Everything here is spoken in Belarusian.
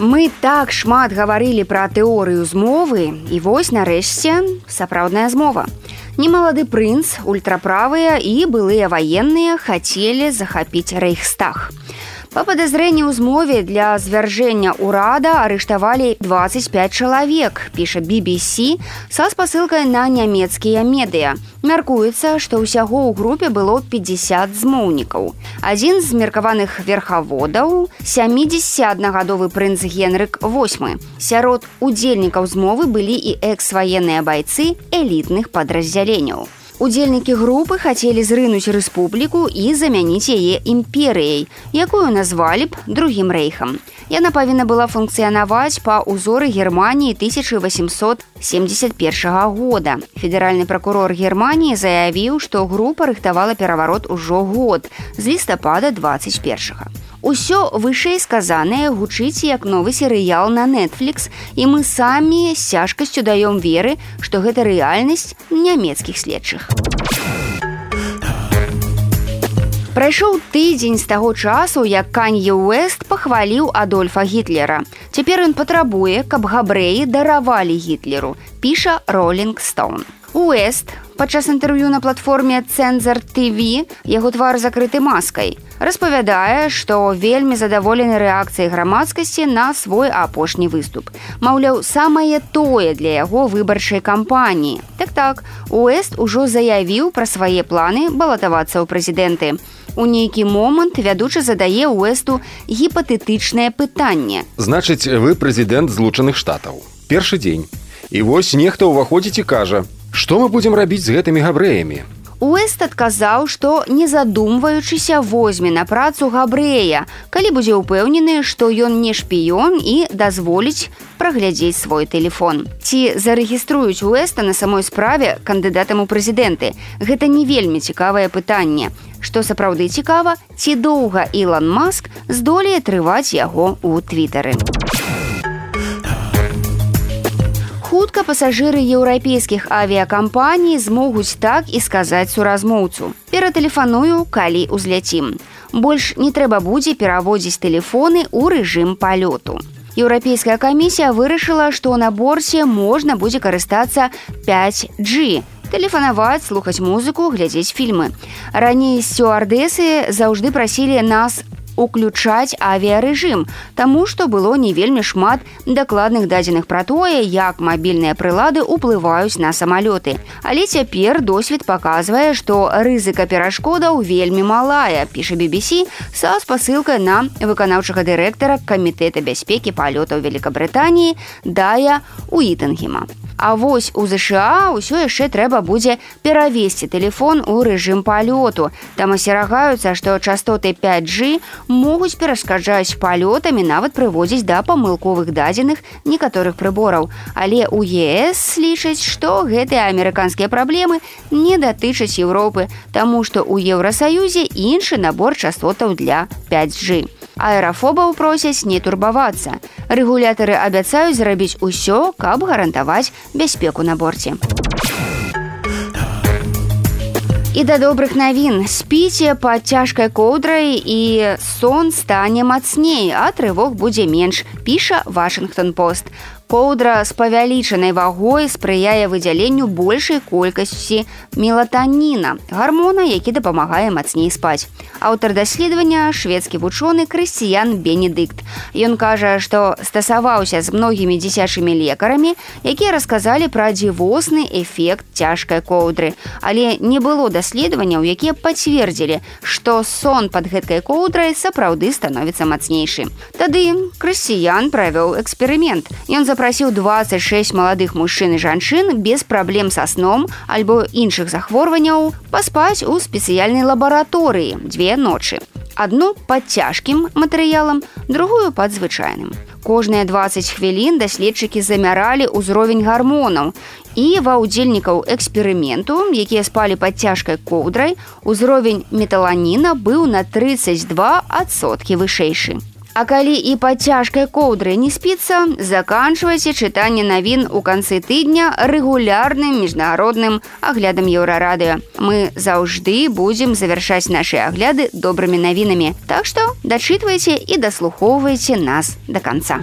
Мы так шмат гаварылі пра тэорыю змовы і вось нарэшце сапраўдная змова. Немалады прынц, ультраправыя і былыя ваенныя хацелі захапіць рэйхстах. Па падазрэнні ў змове для звяржэння ўрада арыштавалі 25 чалавек, піша BBC са спасылкай на нямецкія медыа. Мяркуецца, што ўсяго ў групе было 50 змоўнікаў. Адзін з меркаваных верхаводаў 71гадовы прынц Генрык 8. Сярод удзельнікаў змовы былі і экс-ваенныя байцы элітных падраздзяленняў. Удзельнікі групы хацелі зрынуць рэспубліку і замяніць яе імперыяй, якую назвалі б другім рэйхам. Яна павінна была функцыянаваць па ўзоры Геррманіі 1871 года. Федэральны пракурор Геррманіі заявіў, што група рыхтавала пераварот ужо год з лістапада 21. -го. Усё вышэй сказанае гучыць як новы серыял на Netflix і мы самі з цяжкасцю даём веры, што гэта рэальнасць нямецкіх следчых. Прайшоў тыдзень з таго часу, як Канье Уэст пахваліў Адольфа Гітлера. Цяпер ён патрабуе, каб габрэі даравалі гітлеру, піша Роллинг Стоун. Уэст падчас інтэрв'ю на платформе Цэнзар TV яго твар закрыты маскай распавядае, што вельмі задаволены рэакцыяй грамадскасці на свой апошні выступ. Маўляў, самае тое для яго выбарчай кампаніі. Так так, Уэст ужо заявіў пра свае планы балатавацца ў прэзідэнты. У нейкі момант вядучы задае Уэсту гіпатэтычнае пытанне. Значыць, вы прэзідэнт злучаных штатаў. Першы дзень. І вось нехта ўваходзіць і кажа: « Што мы будзем рабіць з гэтымі габрэямі? Уэст адказаў, што не задумваючыся возьме на працу габрэя, калі будзе ўпэўнены, што ён не шпіён і дазволіць праглядзець свой телефон. Ці зарэгіструюць Уэста на самой справе кандыдатам у прэзідэнты. Гэта не вельмі цікавае пытанне. Што сапраўды цікава, ці доўга Ілан Маск здолее трываць яго ў твітары хутка пасажыры еўрапейскіх авіякампаній змогуць так і сказаць суразмоўцу. Ператэлефаную, калі ўзляцім. Больш не трэба будзе пераводзіць тэлефоны ў рэжым палёту. Еўрапейская камісія вырашыла, што на борце можна будзе карыстацца 5G. Тэлефанаваць, слухаць музыку, глядзець фільмы. Раней сцюардэсы заўжды прасілі нас уключаць авіярэжым, Таму што было не вельмі шмат дакладных дадзеных пра тое, як мабільныя прылады ўплываюць на самалёты. Але цяпер досвед паказвае, што рызыка перашкодаў вельмі малая, піша BBC са спасылкай на выканаўчага дырэктара камітэта бяспекі палётаў Великабрытаніі Дая Уітангема. А вось у ЗША ўсё яшчэ трэба будзе перавесці телефон у рэжым палёту. Там асцерагаюцца, што частоты 5G могуць перашкаджаць палётамі нават прыводзіць да памылковых дадзеных некаторых прыбораў. Але у ЕС лічаць, што гэтыя амерыканскія праблемы не датычаць Еўропы, таму што ў Еўрасаюзе іншы набор частотаў для 5G. Аэрафобаў просяць не турбавацца. Рэгулятары абяцаюць зрабіць усё, каб гарантаваць бяспеку на борце. І да добрых навін спіце пад цяжкай коўдрай і сон стане мацней, а трывог будзе менш, піша Вашынгтон пост коўдра з павялічанай вагой спрыяе выдзяленню большай колькасці мелатаніна гармона які дапамагае мацней спаць. Аўтар даследавання шведскі вучоны крысціян бенедыкт. Ён кажа што стасаваўся з многімі дзіцячымі лекарамі якія расказалі пра дзівосны эфект цяжкай коўдры. Але не было даследаванняў якія пацвердзілі што сон под гэткай коўдрай сапраўды становіцца мацнейшы. Тады крысціян правёў эксперымент. Ён за запрасіў 26 маладых мужчын і жанчын без праблем са сном альбо іншых захворванняў паспаць у спецыяльнай лабараторыі дзве ночы. Адну пад цяжкім матэрыялам, другую пад звычайным. Кожныя 20 хвілін даследчыкі замяралі ўзровень гармонаў. І ва ўдзельнікаў эксперыменту, якія спалі пад цяжкай коўдрай, узровень металаніна быў на 32 адсоткі вышэйшы. А калі і па цяжкай коўдры не спіцца, заканчвайце чытанне навін у канцы тыдня рэгулярным міжнародным аглядам еўрарадыо. Мы заўжды будзем завяршаць нашы агляды добрымі навінамі. Так што дачытвайце і даслухоўвайце нас да канца.